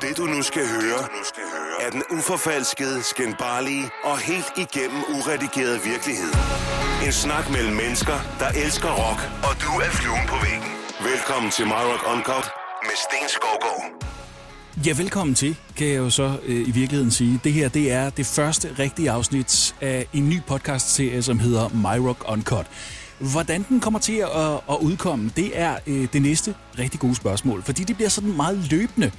Det du nu skal høre, er den uforfalskede, skændbarlige og helt igennem uredigerede virkelighed. En snak mellem mennesker, der elsker rock, og du er fluen på væggen. Velkommen til My Rock Uncut med Sten Skovgaard. Ja, velkommen til, kan jeg jo så øh, i virkeligheden sige. Det her, det er det første rigtige afsnit af en ny podcast-serie, som hedder My Rock Uncut. Hvordan den kommer til at, at udkomme, det er øh, det næste rigtig gode spørgsmål, fordi det bliver sådan meget løbende,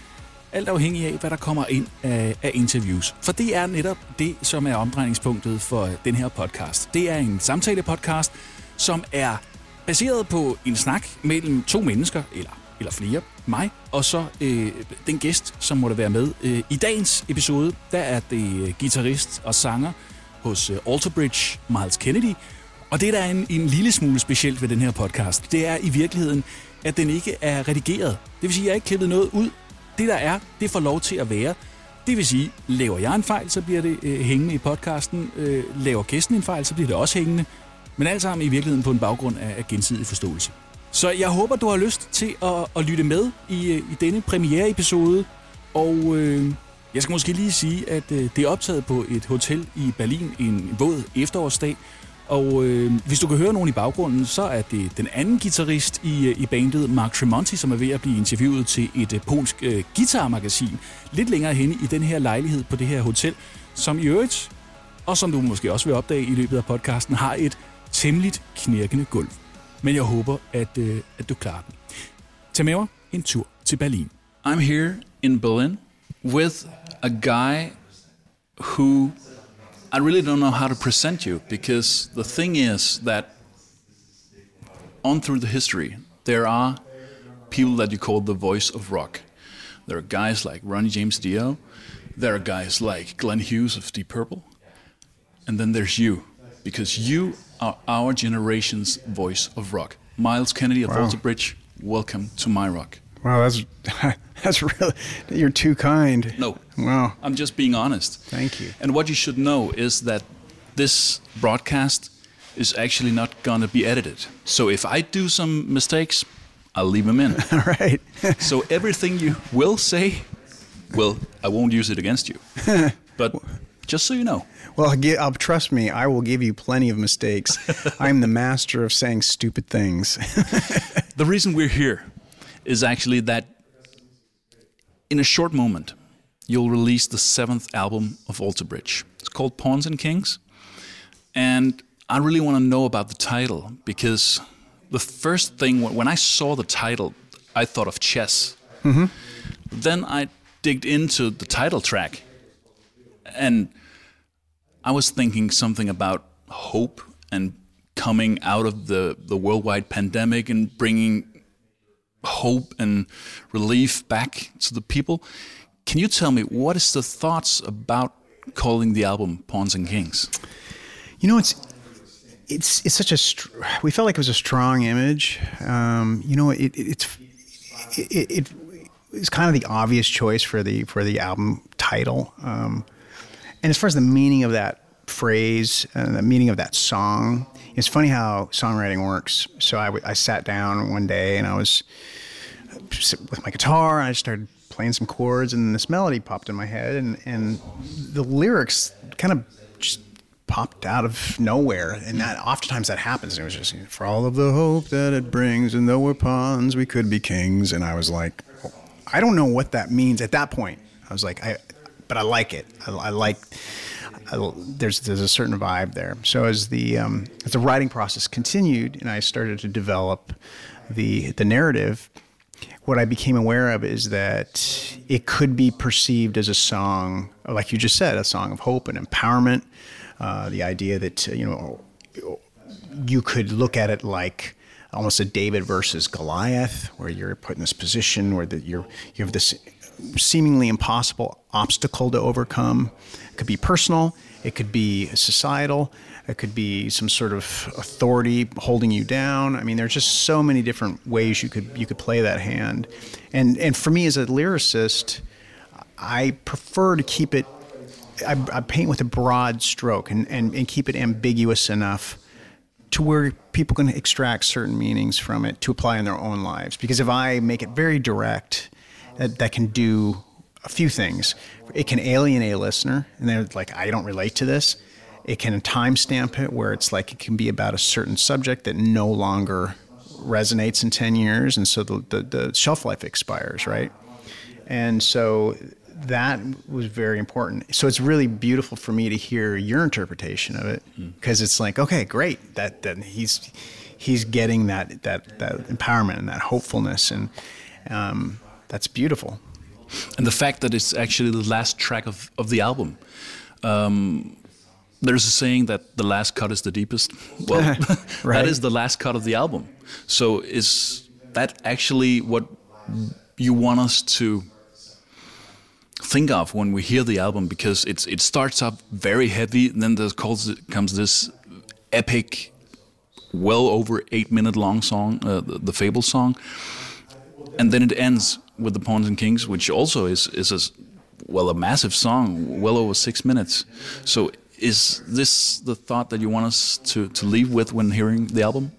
alt afhængig af, hvad der kommer ind af, af interviews. For det er netop det, som er omdrejningspunktet for den her podcast. Det er en samtale-podcast, som er baseret på en snak mellem to mennesker, eller, eller flere, mig, og så øh, den gæst, som måtte være med. Øh, I dagens episode, der er det gitarrist guitarist og sanger hos øh, Bridge, Miles Kennedy, og det, der er en, en lille smule specielt ved den her podcast, det er i virkeligheden, at den ikke er redigeret. Det vil sige, at jeg har ikke klippet noget ud. Det, der er, det får lov til at være. Det vil sige, laver jeg en fejl, så bliver det øh, hængende i podcasten. Øh, laver gæsten en fejl, så bliver det også hængende. Men alt sammen i virkeligheden på en baggrund af, af gensidig forståelse. Så jeg håber, du har lyst til at, at lytte med i, øh, i denne premiere-episode. Og øh, jeg skal måske lige sige, at øh, det er optaget på et hotel i Berlin en våd efterårsdag. Og øh, hvis du kan høre nogen i baggrunden, så er det den anden guitarist i, øh, i bandet, Mark Tremonti, som er ved at blive interviewet til et øh, polsk øh, guitarmagasin lidt længere henne i den her lejlighed på det her hotel, som i øvrigt, og som du måske også vil opdage i løbet af podcasten, har et temmeligt knirkende gulv. Men jeg håber, at, øh, at du klarer den. Tag med mig en tur til Berlin. I'm here in Berlin with a guy who I really don't know how to present you because the thing is that on through the history, there are people that you call the voice of rock. There are guys like Ronnie James Dio, there are guys like Glenn Hughes of Deep Purple, and then there's you because you are our generation's voice of rock. Myles Kennedy of Wow. Alter Bridge, welcome to my rock. Wow, that's that's really you're too kind. No. Wow. I'm just being honest. Thank you. And what you should know is that this broadcast is actually not going to be edited. So if I do some mistakes, I'll leave them in. All right. so everything you will say, well, I won't use it against you. But just so you know. well, gi- uh, trust me, I will give you plenty of mistakes. I'm the master of saying stupid things. The reason we're here is actually that in a short moment, you'll release the seventh album of Alter Bridge. It's called Pawns and Kings. And I really want to know about the title because the first thing, when I saw the title, I thought of chess. Mm-hmm. Then I digged into the title track and I was thinking something about hope and coming out of the, the worldwide pandemic and bringing hope and relief back to the people. Can you tell me what is the thoughts about calling the album Pawns and Kings? you know, it's it's it's such a we felt like it was a strong image. Um, you know, it, it it's it, it, it it's kind of the obvious choice for the for the album title. Um, and as far as the meaning of that phrase and the meaning of that song, it's funny how songwriting works. So I, I sat down one day and I was with my guitar and I started playing some chords and this melody popped in my head and, and the lyrics kind of just popped out of nowhere and that oftentimes that happens And it was just for all of the hope that it brings and though we're pawns we could be kings and I was like I don't know what that means at that point I was like I but I like it I, I like I, there's there's a certain vibe there. So as the um, as the writing process continued, and I started to develop the the narrative, what I became aware of is that it could be perceived as a song, like you just said, a song of hope and empowerment. Uh, the idea that uh, you know you could look at it like almost a David versus Goliath, where you're put in this position where that you're you have this seemingly impossible obstacle to overcome. Could be personal, it could be societal, it could be some sort of authority holding you down. I mean, there's just so many different ways you could you could play that hand. And and for me as a lyricist, I prefer to keep it I, I paint with a broad stroke and, and, and keep it ambiguous enough to where people can extract certain meanings from it to apply in their own lives. Because if I make it very direct, that, that can do a few things. It can alienate a listener, and they're like, I don't relate to this. It can timestamp it where it's like it can be about a certain subject that no longer resonates in 10 years, and so the, the, the shelf life expires, right? And so that was very important. So it's really beautiful for me to hear your interpretation of it because it's like, okay, great. That that he's he's getting that that that empowerment and that hopefulness, and um, that's beautiful. And the fact that it's actually the last track of, of the album. Um, there's a saying that the last cut is the deepest. Well, Right. that is the last cut of the album. So is that actually what you want us to think of when we hear the album? Because it's it starts up very heavy, then there calls, comes this epic, well over eight minute long song, uh, the, the Fable song, and then it ends with the Pawns and Kings, which also is is a well a massive song, well over six minutes. So is this the thought that you want us to to leave with when hearing the album?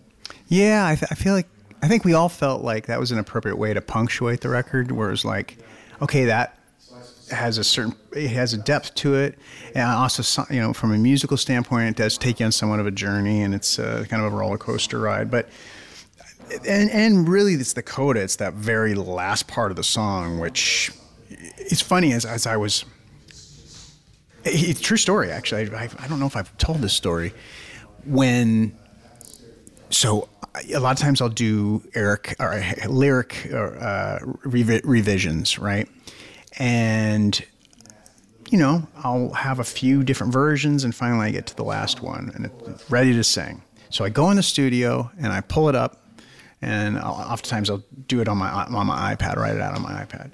Yeah, I, I feel like I think we all felt like that was an appropriate way to punctuate the record, where it's like, okay, that has a certain it has a depth to it, and also you know from a musical standpoint, it does take you on somewhat of a journey, and it's uh, kind of a roller coaster ride, but. And, and really, it's the coda. It's that very last part of the song, which it's funny as, as I was it's true story actually. I, I don't know if i've told this story. When so a lot of times i'll do eric or lyric uh, revi- revisions right? And you know i'll have a few different versions and finally i get to the last one and it's ready to sing. So i go in the studio and i pull it up and I'll, oftentimes i'll do it on my on my ipad write it out on my ipad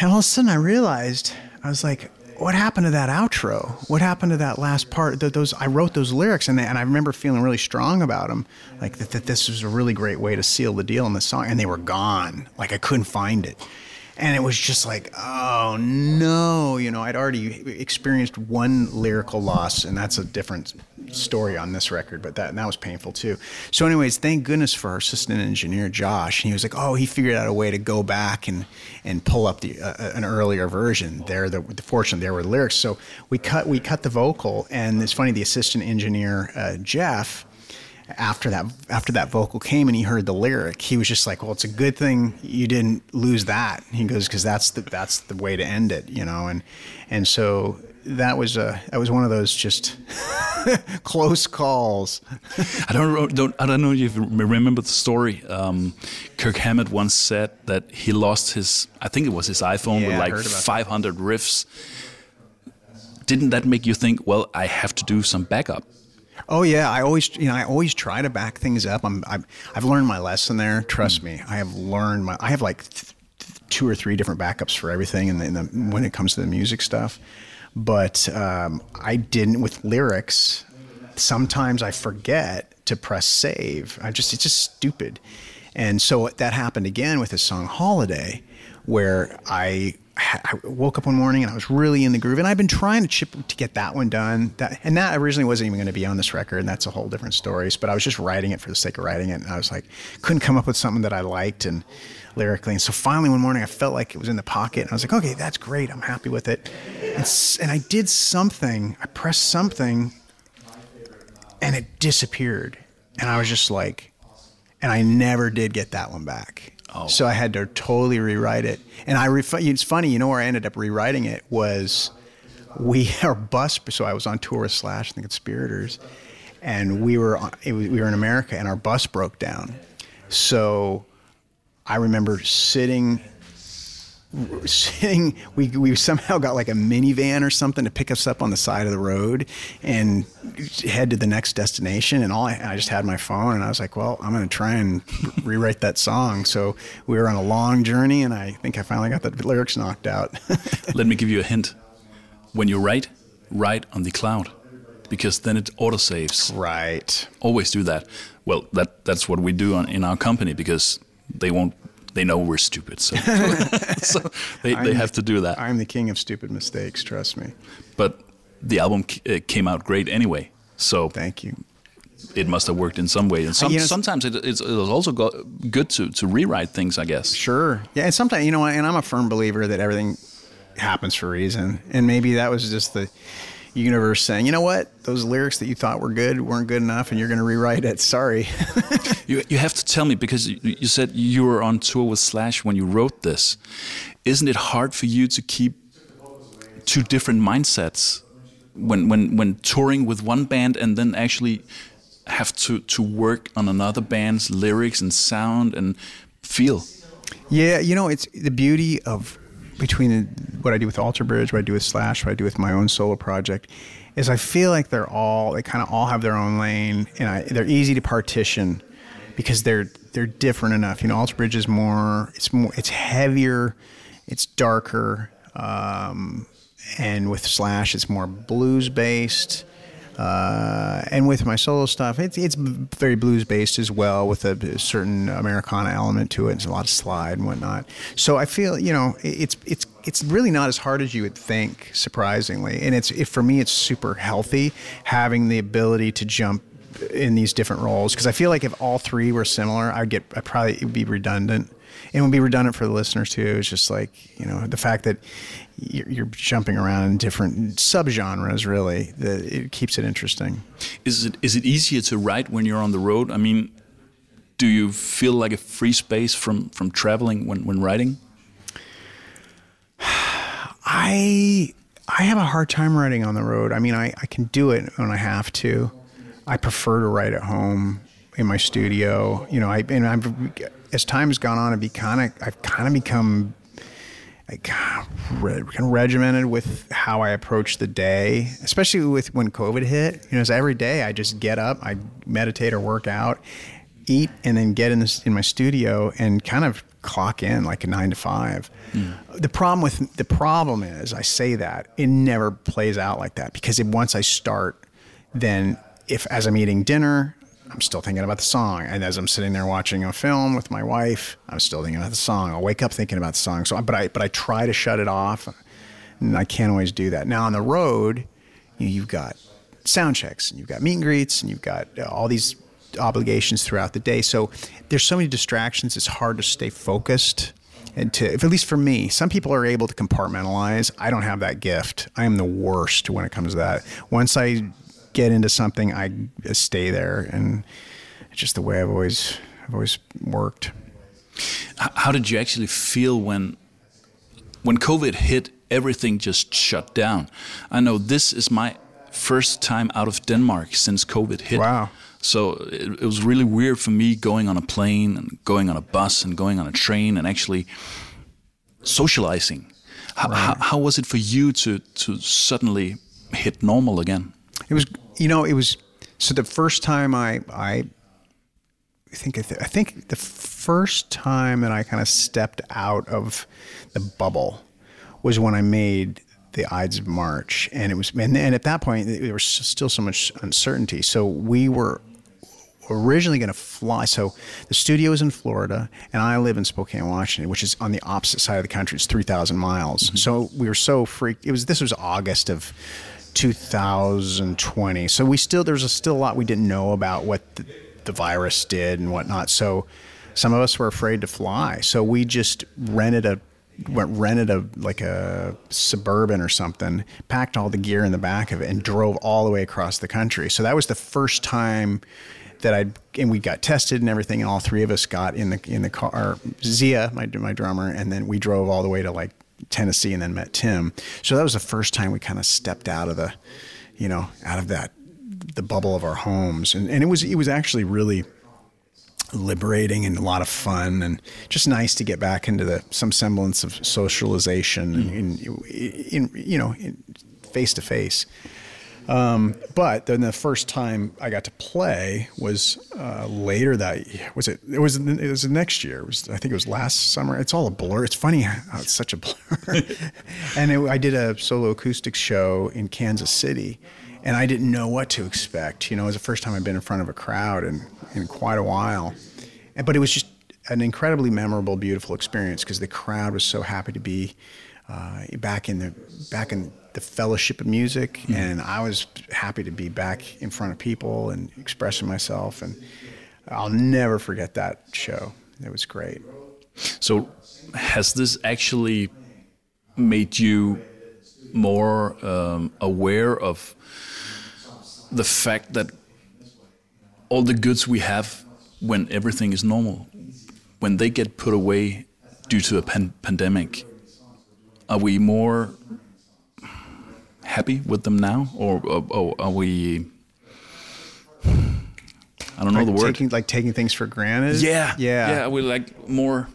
and all of a sudden, I realized I was like, "What happened to that outro? What happened to that last part? Th- those I wrote those lyrics, and, they, and I remember feeling really strong about them, like that, that this was a really great way to seal the deal in the song, and they were gone. Like I couldn't find it, and it was just like, oh no, you know, I'd already experienced one lyrical loss, and that's a different story on this record, but that that was painful too. So, anyways, thank goodness for our assistant engineer Josh. And he was like, "Oh, he figured out a way to go back and and pull up the uh, an earlier version. There, the, the fortunately there were lyrics. So we cut we cut the vocal, and it's funny. The assistant engineer uh, Jeff. After that, after that vocal came and he heard the lyric, he was just like, "Well, it's a good thing you didn't lose that." He goes, "Because that's the that's the way to end it, you know." And and so that was a that was one of those just close calls. I don't, don't I don't know if you remember the story. Um, Kirk Hammett once said that he lost his I think it was his iPhone Yeah, with like heard about that. 500 riffs. Didn't that make you think? Well, I have to do some backup. Oh yeah, I always you know I always try to back things up. I'm I've, I've learned my lesson there. Trust me, I have learned my. I have like th- th- two or three different backups for everything, in the, in the, when it comes to the music stuff. But um, I didn't with lyrics. Sometimes I forget to press save. I just it's just stupid, and so that happened again with the song "Holiday," where I I woke up one morning and I was really in the groove, and I've been trying to chip to get that one done. That and that originally wasn't even going to be on this record, and that's a whole different story. But I was just writing it for the sake of writing it, and I was like, couldn't come up with something that I liked and lyrically. And so finally one morning I felt like it was in the pocket, and I was like, okay, that's great. I'm happy with it. And, and I did something. I pressed something, and it disappeared, and I was just like, and I never did get that one back. Oh. So I had to totally rewrite it. And I ref- it's funny, you know where I ended up rewriting it was we our bus. So I was on tour with Slash and the Conspirators, and we were on, was, we were in America, and our bus broke down. So I remember sitting sitting we, we somehow got like a minivan or something to pick us up on the side of the road and head to the next destination and all I, I just had my phone and I was like well I'm going to try and rewrite that song so we were on a long journey and I think I finally got the lyrics knocked out Let me give you a hint. When you write, write on the cloud, because then it auto saves. right Always do that. Well, that that's what we do on, in our company because they won't. They know we're stupid, so so they, they have to do that. I'm the king of stupid mistakes trust me But the album c- came out great anyway. So thank you it must have worked in some way. And some, you know, sometimes it, it's, it's, also go, good to, to rewrite things, I guess. Sure. Yeah. And sometimes, you know, and I'm a firm believer that everything happens for a reason. And maybe that was just the universe saying, you know what, those lyrics that you thought were good weren't good enough and you're going to rewrite it. Sorry. you, you have to tell me because you, you said you were on tour with Slash when you wrote this. Isn't it hard for you to keep two different mindsets when, when, when touring with one band and then actually have to, to work on another band's lyrics and sound and feel? Yeah, you know, it's the beauty of between what I do with Alter Bridge, what I do with Slash, what I do with my own solo project, is I feel like they're all they kind of all have their own lane, and I, they're easy to partition because they're they're different enough. You know, Alter Bridge is more it's more it's heavier, it's darker, um, and with Slash it's more blues based. Uh, and with my solo stuff, it's it's very blues based as well, with a certain Americana element to it. It's a lot of slide and whatnot. So I feel you know it's it's it's really not as hard as you would think, surprisingly. And it's it, for me, it's super healthy having the ability to jump in these different roles because I feel like if all three were similar, I'd get I probably would be redundant. It would be redundant for the listeners too. It's just like you know the fact that you're, you're jumping around in different subgenres. Really, that it keeps it interesting. Is it is it easier to write when you're on the road? I mean, do you feel like a free space from from traveling when when writing? I I have a hard time writing on the road. I mean, I, I can do it when I have to. I prefer to write at home in my studio. You know, I and I've as time has gone on, I've be kind of I've kind of become like kind of regimented with how I approach the day, especially with when COVID hit. You know, every day I just get up, I meditate or work out, eat, and then get in this in my studio and kind of clock in like a nine to five. Mm. The problem with the problem is I say that it never plays out like that because if, once I start, then if as I'm eating dinner, I'm still thinking about the song. And as I'm sitting there watching a film with my wife, I'm still thinking about the song. I'll wake up thinking about the song. So, but I, but I try to shut it off, and I can't always do that. Now on the road, you you've got sound checks, and you've got meet and greets, and you've got uh, all these obligations throughout the day. So there's so many distractions. It's hard to stay focused. And to, if at least for me, some people are able to compartmentalize. I don't have that gift. I am the worst when it comes to that. Once I get into something, I stay there, and it's just the way I've always I've always worked. How did you actually feel when when COVID hit? Everything just shut down. I know this is my first time out of Denmark since COVID hit. Wow. So it, it was really weird for me going on a plane and going on a bus and going on a train and actually socializing. How, right. how, how was it for you to to suddenly hit normal again? It was you know, it was so the first time I I think I, th- I think the first time that I kind of stepped out of the bubble was when I made the Ides of March, and it was and, and at that point there was still so much uncertainty. So we were originally going to fly. So the studio is in Florida, and I live in Spokane, Washington, which is on the opposite side of the country. It's three thousand miles. Mm-hmm. So we were so freaked. It was this was August of 2020. So we still there's still a lot we didn't know about what the, the virus did and whatnot. So some of us were afraid to fly. So we just rented a went rented a like a suburban or something, packed all the gear in the back of it, and drove all the way across the country. So that was the first time that I and we got tested and everything, and all three of us got in the in the car. Zia, my my drummer, and then we drove all the way to like Tennessee and then met Tim. So that was the first time we kind of stepped out of the, you know, out of that the bubble of our homes, and and it was it was actually really liberating and a lot of fun and just nice to get back into the some semblance of socialization mm. in, in, in, you know face to face um, but then the first time I got to play was uh, later that was it. It was it was the next year. It was I think it was last summer. It's all a blur. It's funny how it's such a blur. and it, I did a solo acoustic show in Kansas City, and I didn't know what to expect. You know, it was the first time I'd been in front of a crowd in in quite a while, and, but it was just an incredibly memorable, beautiful experience because the crowd was so happy to be uh, back in the back in the fellowship of music, Mm-hmm. and I was happy to be back in front of people and expressing myself. And I'll never forget that show. It was great. So, has this actually made you more um, aware of the fact that all the goods we have when everything is normal, when they get put away due to a pan- pandemic, are we more happy with them now, or, or, or are we? I don't know the word. Taking like taking things for granted. yeah, yeah, yeah. Are we like more?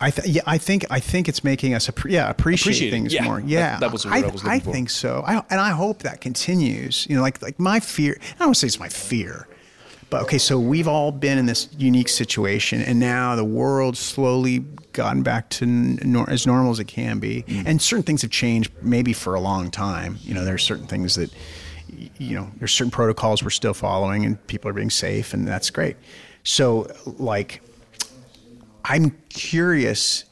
I th- yeah, I think I think it's making us appre- yeah appreciate, Appreciate things yeah. more. Yeah, that was the word I was looking for. think so. I, and I hope that continues. You know, like like my fear. I don't want to say it's my fear, but okay. So we've all been in this unique situation, and now the world's slowly gotten back to nor- as normal as it can be. Mm. And certain things have changed, maybe for a long time. You know, there are certain things that you know there's certain protocols we're still following, and people are being safe, and that's great. So like I'm curious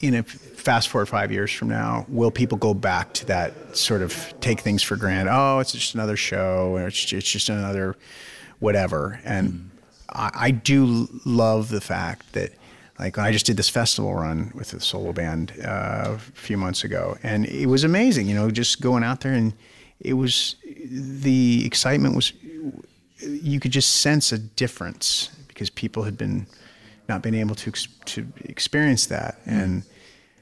in a fast forward five years from now, will people go back to that sort of take things for granted? Oh, it's just another show, or it's, it's just another whatever. And I, I do love the fact that, like, I just did this festival run with the solo band uh, a few months ago, and it was amazing, you know, just going out there and it was the excitement was you could just sense a difference because people had been not been able to ex- to experience that, and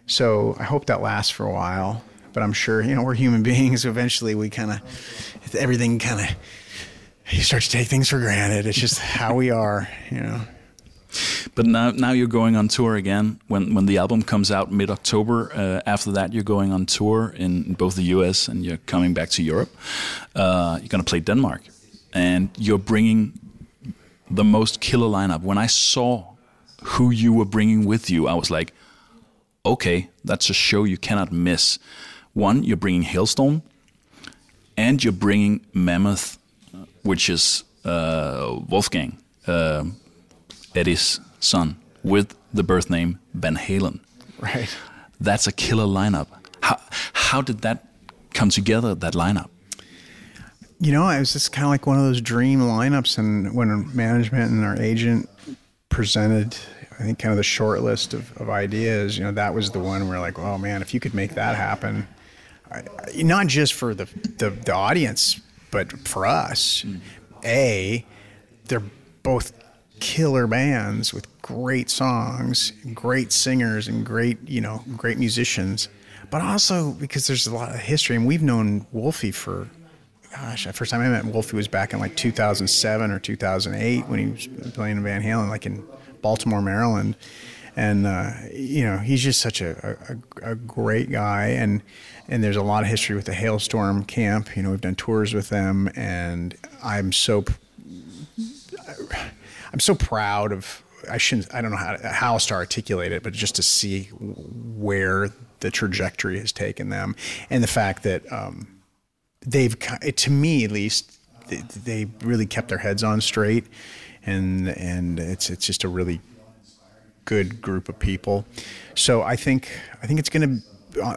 so I hope that lasts for a while. But I'm sure you know we're human beings. Eventually, we kind of everything kind of you start to take things for granted. It's just how we are, you know. But now, now you're going on tour again. When when the album comes out mid October, uh, after that you're going on tour in both the U.S. and you're coming back to Europe. Uh, you're gonna play Denmark, and you're bringing the most killer lineup. When I saw who you were bringing with you, I was like, okay, that's a show you cannot miss. One, you're bringing Halestorm, and you're bringing Mammoth, which is uh, Wolfgang. Uh, Eddie's son with the birth name Van Halen. Right. That's a killer lineup. How how did that come together? That lineup. You know, it was just kind of like one of those dream lineups, and when management and our agent presented, I think, kind of the short list of, of ideas, you know, that was the one where like, oh man, if you could make that happen, I, I- not just for the, the the audience, but for us. A, they're both killer bands with great songs, great singers, and great you know great musicians. But also because there's a lot of history, and we've known Wolfie for gosh, the first time I met Wolfie was back in like 2007 or 2008 when he was playing in Van Halen, like in Baltimore, Maryland. And uh, you know, he's just such a, a, a great guy, and and there's a lot of history with the Halestorm Camp. You know, we've done tours with them, and I'm so I'm so proud of. I shouldn't. I don't know how to, how else to articulate it, but just to see where the trajectory has taken them, and the fact that um, they've, to me at least, they, they really kept their heads on straight, and and it's it's just a really good group of people. So I think I think it's going to.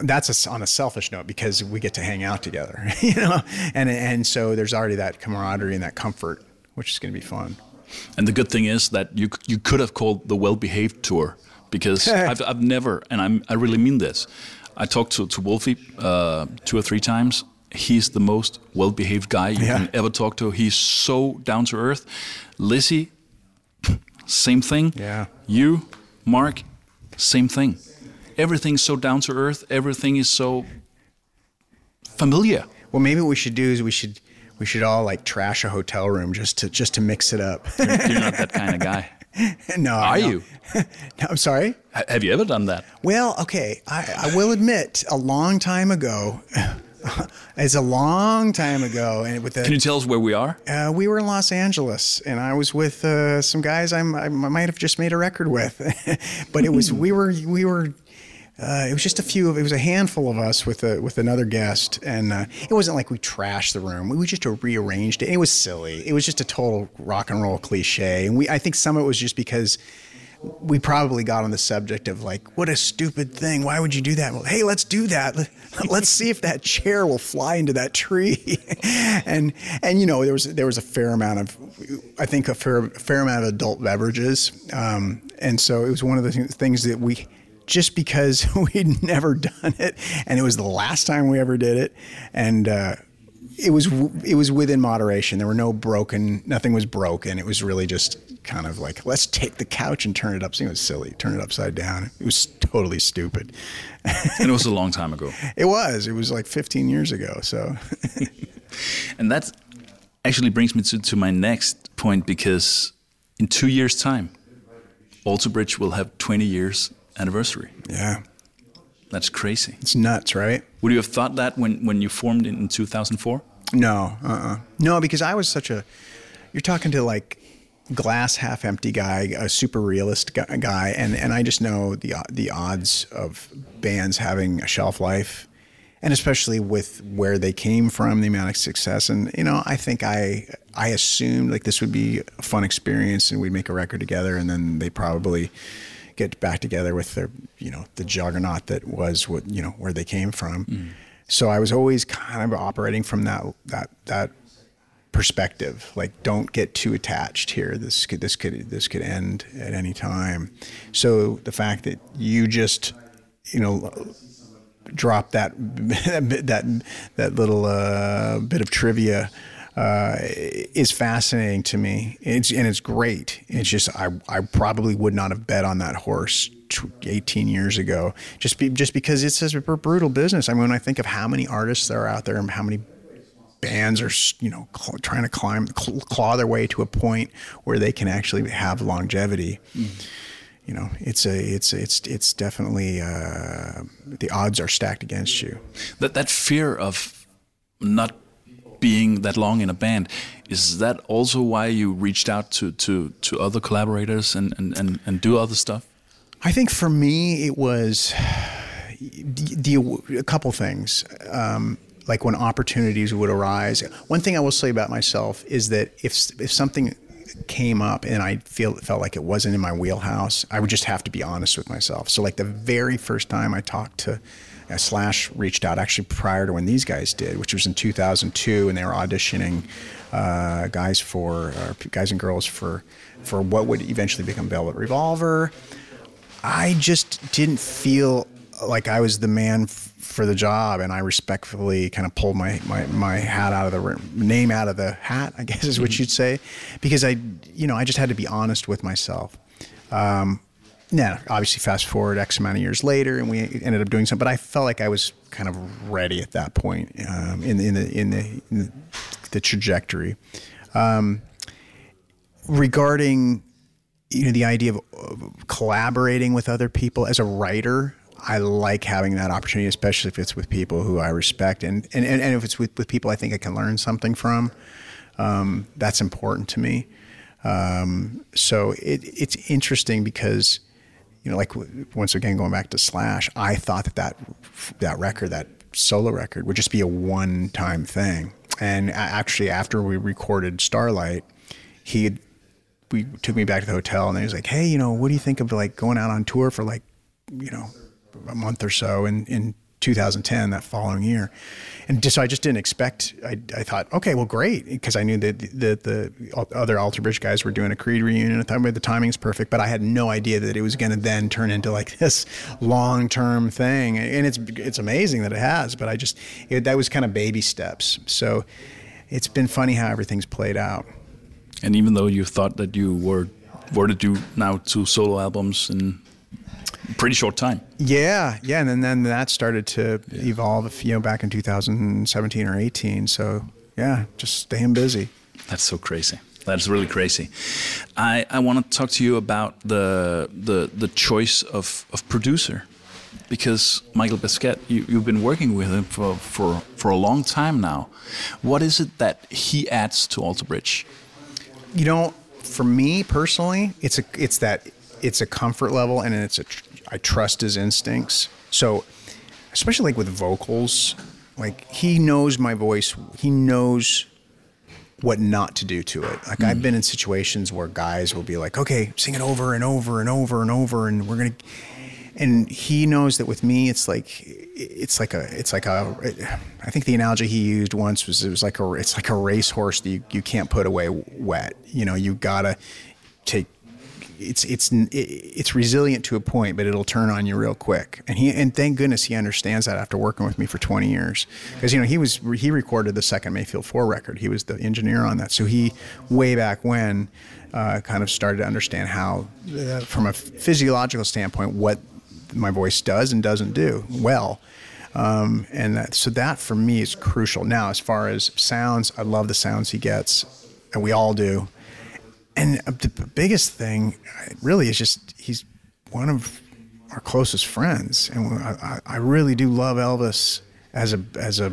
That's a on a selfish note because we get to hang out together, you know, and and so there's already that camaraderie and that comfort, which is going to be fun. And the good thing is that you you could have called the Well Behaved Tour because I've, I've never, and I'm, I really mean this. I talked to to Wolfie uh, two or three times. He's the most well behaved guy you Yeah. can ever talk to. He's so down to earth. Lzzy, same thing. Yeah. You, Mark, same thing. Everything's so down to earth. Everything is so familiar. Well, maybe what we should do is we should we should all like trash a hotel room just to just to mix it up. You're not that kind of guy. no, Are no. you? No, I'm sorry. Ha- Have you ever done that? Well, okay, I, I will admit, a long time ago, it's a long time ago, and with the Can you tell us where we are? Uh, we were in Los Angeles, and I was with uh, some guys I'm, I might have just made a record with, but it was we were we were. Uh, it was just a few of it was a handful of us with a with another guest, and uh, it wasn't like we trashed the room. We just rearranged it. It was silly. It was just a total rock and roll cliche, and we I think some of it was just because we probably got on the subject of like, what a stupid thing. Why would you do that? Well, hey, let's do that. Let's see if that chair will fly into that tree. and and you know there was there was a fair amount of, I think a fair a fair amount of adult beverages, um, and so it was one of the things that we just because we'd never done it and it was the last time we ever did it and uh, it was it was within moderation there were no broken nothing was broken it was really just kind of like let's take the couch and turn it up it was silly turn it upside down it was totally stupid and it was a long time ago it was it was like 15 years ago so and that actually brings me to, to my next point because in two years time Alter Bridge will have 20 years anniversary. Yeah. That's crazy. It's nuts, right? Would you have thought that when, when you formed in, in 2004? No, uh uh-uh. No, because I was such a. You're talking to like glass half empty guy, a super realist guy, and, and I just know the the odds of bands having a shelf life, and especially with where they came from, the amount of success, and you know, I think I I assumed like this would be a fun experience, and we'd make a record together, and then they probably get back together with their, you know, the juggernaut that was what, you know, where they came from. Mm. So I was always kind of operating from that, that, that perspective. Like, don't get too attached here. This could, this could, this could end at any time. So the fact that you just, you know, drop that, that, that little uh, bit of trivia uh, is fascinating to me. It's and it's great. It's just I I probably would not have bet on that horse 18 years ago just be, just because it's a brutal business. I mean, when I think of how many artists there are out there and how many bands are you know cl- trying to climb claw their way to a point where they can actually have longevity. Mm. You know, it's a it's it's it's definitely uh, the odds are stacked against you. That that fear of not being that long in a band. Is that also why you reached out to to, to other collaborators and, and, and, and do other stuff? I think for me it was the, a couple things. Um, like when opportunities would arise. One thing I will say about myself is that if if something came up and I feel felt like it wasn't in my wheelhouse, I would just have to be honest with myself. So like the very first time I talked to uh, Slash reached out actually prior to when these guys did, which was in 2002, and they were auditioning uh, guys for uh, guys and girls for for what would eventually become Velvet Revolver. I just didn't feel like I was the man f- for the job, and I respectfully kind of pulled my, my, my hat out of the room, name out of the hat, I guess is what mm-hmm. you'd say, because I, you know, I just had to be honest with myself. Um, yeah, obviously, fast forward X amount of years later, and we ended up doing something. But I felt like I was kind of ready at that point um, in, in, the, in, the, in the trajectory. Um, regarding you know the idea of, collaborating with other people as a writer, I like having that opportunity, especially if it's with people who I respect, and and, and if it's with, with people I think I can learn something from. Um, that's important to me. Um, so it, it's interesting because you know, like once again going back to Slash, I thought that that that record, that solo record, would just be a one-time thing. And actually, after we recorded Starlight, he had, we took me back to the hotel, and he was like, "Hey, you know, what do you think of like going out on tour for like, you know, a month or so in in 2010, that following year?" and just, so I just didn't expect. I, I thought, okay, well, great, because I knew that the, the, the other Alter Bridge guys were doing a Creed reunion. I thought the timing is perfect, but I had no idea that it was going to then turn into like this long term thing. And it's it's amazing that it has, but I just it, that was kind of baby steps. So it's been funny how everything's played out. And even though you thought that you were were to do now two solo albums in pretty short time. Yeah, yeah, and then, then that started to yeah. evolve, you know, back in 2017 or 18. So yeah, just staying busy. That's so crazy. That's really crazy. I, I want to talk to you about the the the choice of, of producer, because Michael Baskette, you, you've been working with him for, for for a long time now. What is it that he adds to Alter Bridge? You know, for me personally, it's a it's that it's a comfort level and it's a I trust his instincts. So, especially like with vocals, like he knows my voice. He knows what not to do to it. Like I've mm. been in situations where guys will be like, "Okay, sing it over and over and over and over, and we're gonna." And he knows that with me, it's like it's like a it's like a. I think the analogy he used once was it was like a it's like a racehorse that you, you can't put away wet. You know, you gotta take it's it's it's resilient to a point, but it'll turn on you real quick. And he and thank goodness he understands that after working with me for 20 years, because you know he was he recorded the second Mayfield Four record. He was the engineer on that, so he way back when uh, kind of started to understand how, uh, from a physiological standpoint, what my voice does and doesn't do well. Um, and that, so that for me is crucial. Now, as far as sounds, I love the sounds he gets, and we all do and the biggest thing really is just he's one of our closest friends, and I, I really do love Elvis as a as a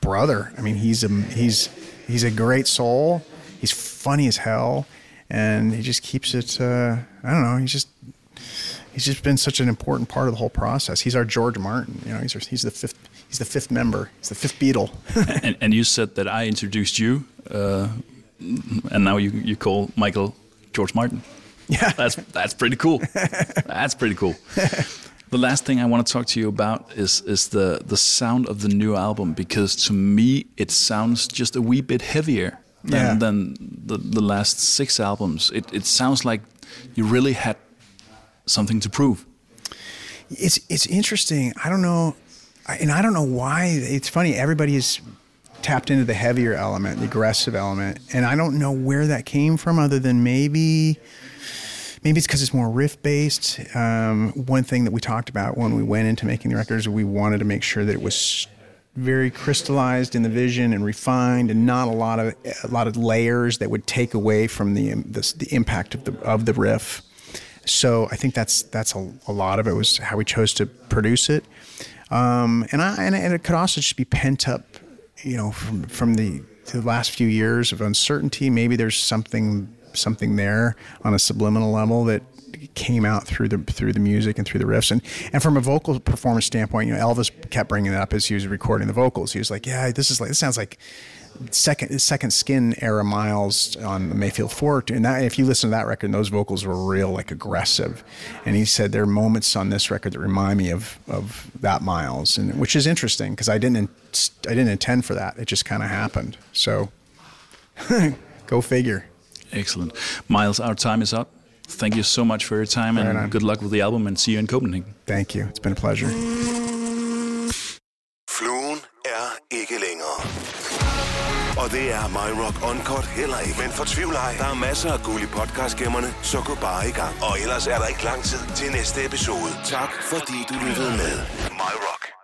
brother. I mean, he's a he's he's a great soul. He's funny as hell, and he just keeps it. Uh, I don't know. He's just he's just been such an important part of the whole process. He's our George Martin. You know, he's he's the fifth he's the fifth member. He's the fifth Beatle. and, and you said that I introduced you. Uh, and now you you call Michael George Martin. Yeah, that's that's pretty cool. that's pretty cool. the last thing I want to talk to you about is is the the sound of the new album because to me it sounds just a wee bit heavier than, yeah. than the the last six albums. It it sounds like you really had something to prove. It's it's interesting. I don't know, and I don't know why. It's funny. Everybody is tapped into the heavier element, the aggressive element, and I don't know where that came from, other than maybe maybe it's because it's more riff based. Um, one thing that we talked about when we went into making the records, we wanted to make sure that it was very crystallized in the vision and refined, and not a lot of a lot of layers that would take away from the the, the impact of the of the riff. So I think that's that's a, a lot of it was how we chose to produce it, um, and I and, and it could also just be pent up you know, from from the the last few years of uncertainty, maybe there's something something there on a subliminal level that came out through the through the music and through the riffs. And and from a vocal performance standpoint you know Elvis kept bringing it up as he was recording the vocals. He was like yeah this is like this sounds like second second skin era Myles on mayfield 4 and that if you listen to that record those vocals were real like aggressive. And he said there are moments on this record that remind me of of that Myles and which is interesting because i didn't i didn't intend for that. It just kind of happened. So go figure. Excellent. Myles our time is up. Thank you so much for your time and good luck with the album and see you in copenhagen. Thank you. It's been a pleasure det er My Rock Uncut heller ikke. Men fortvivl ej, der er masser af guld i podcastgemmerne, så gå bare i gang. Og ellers er der ikke lang tid til næste episode. Tak fordi du lyttede med. My Rock.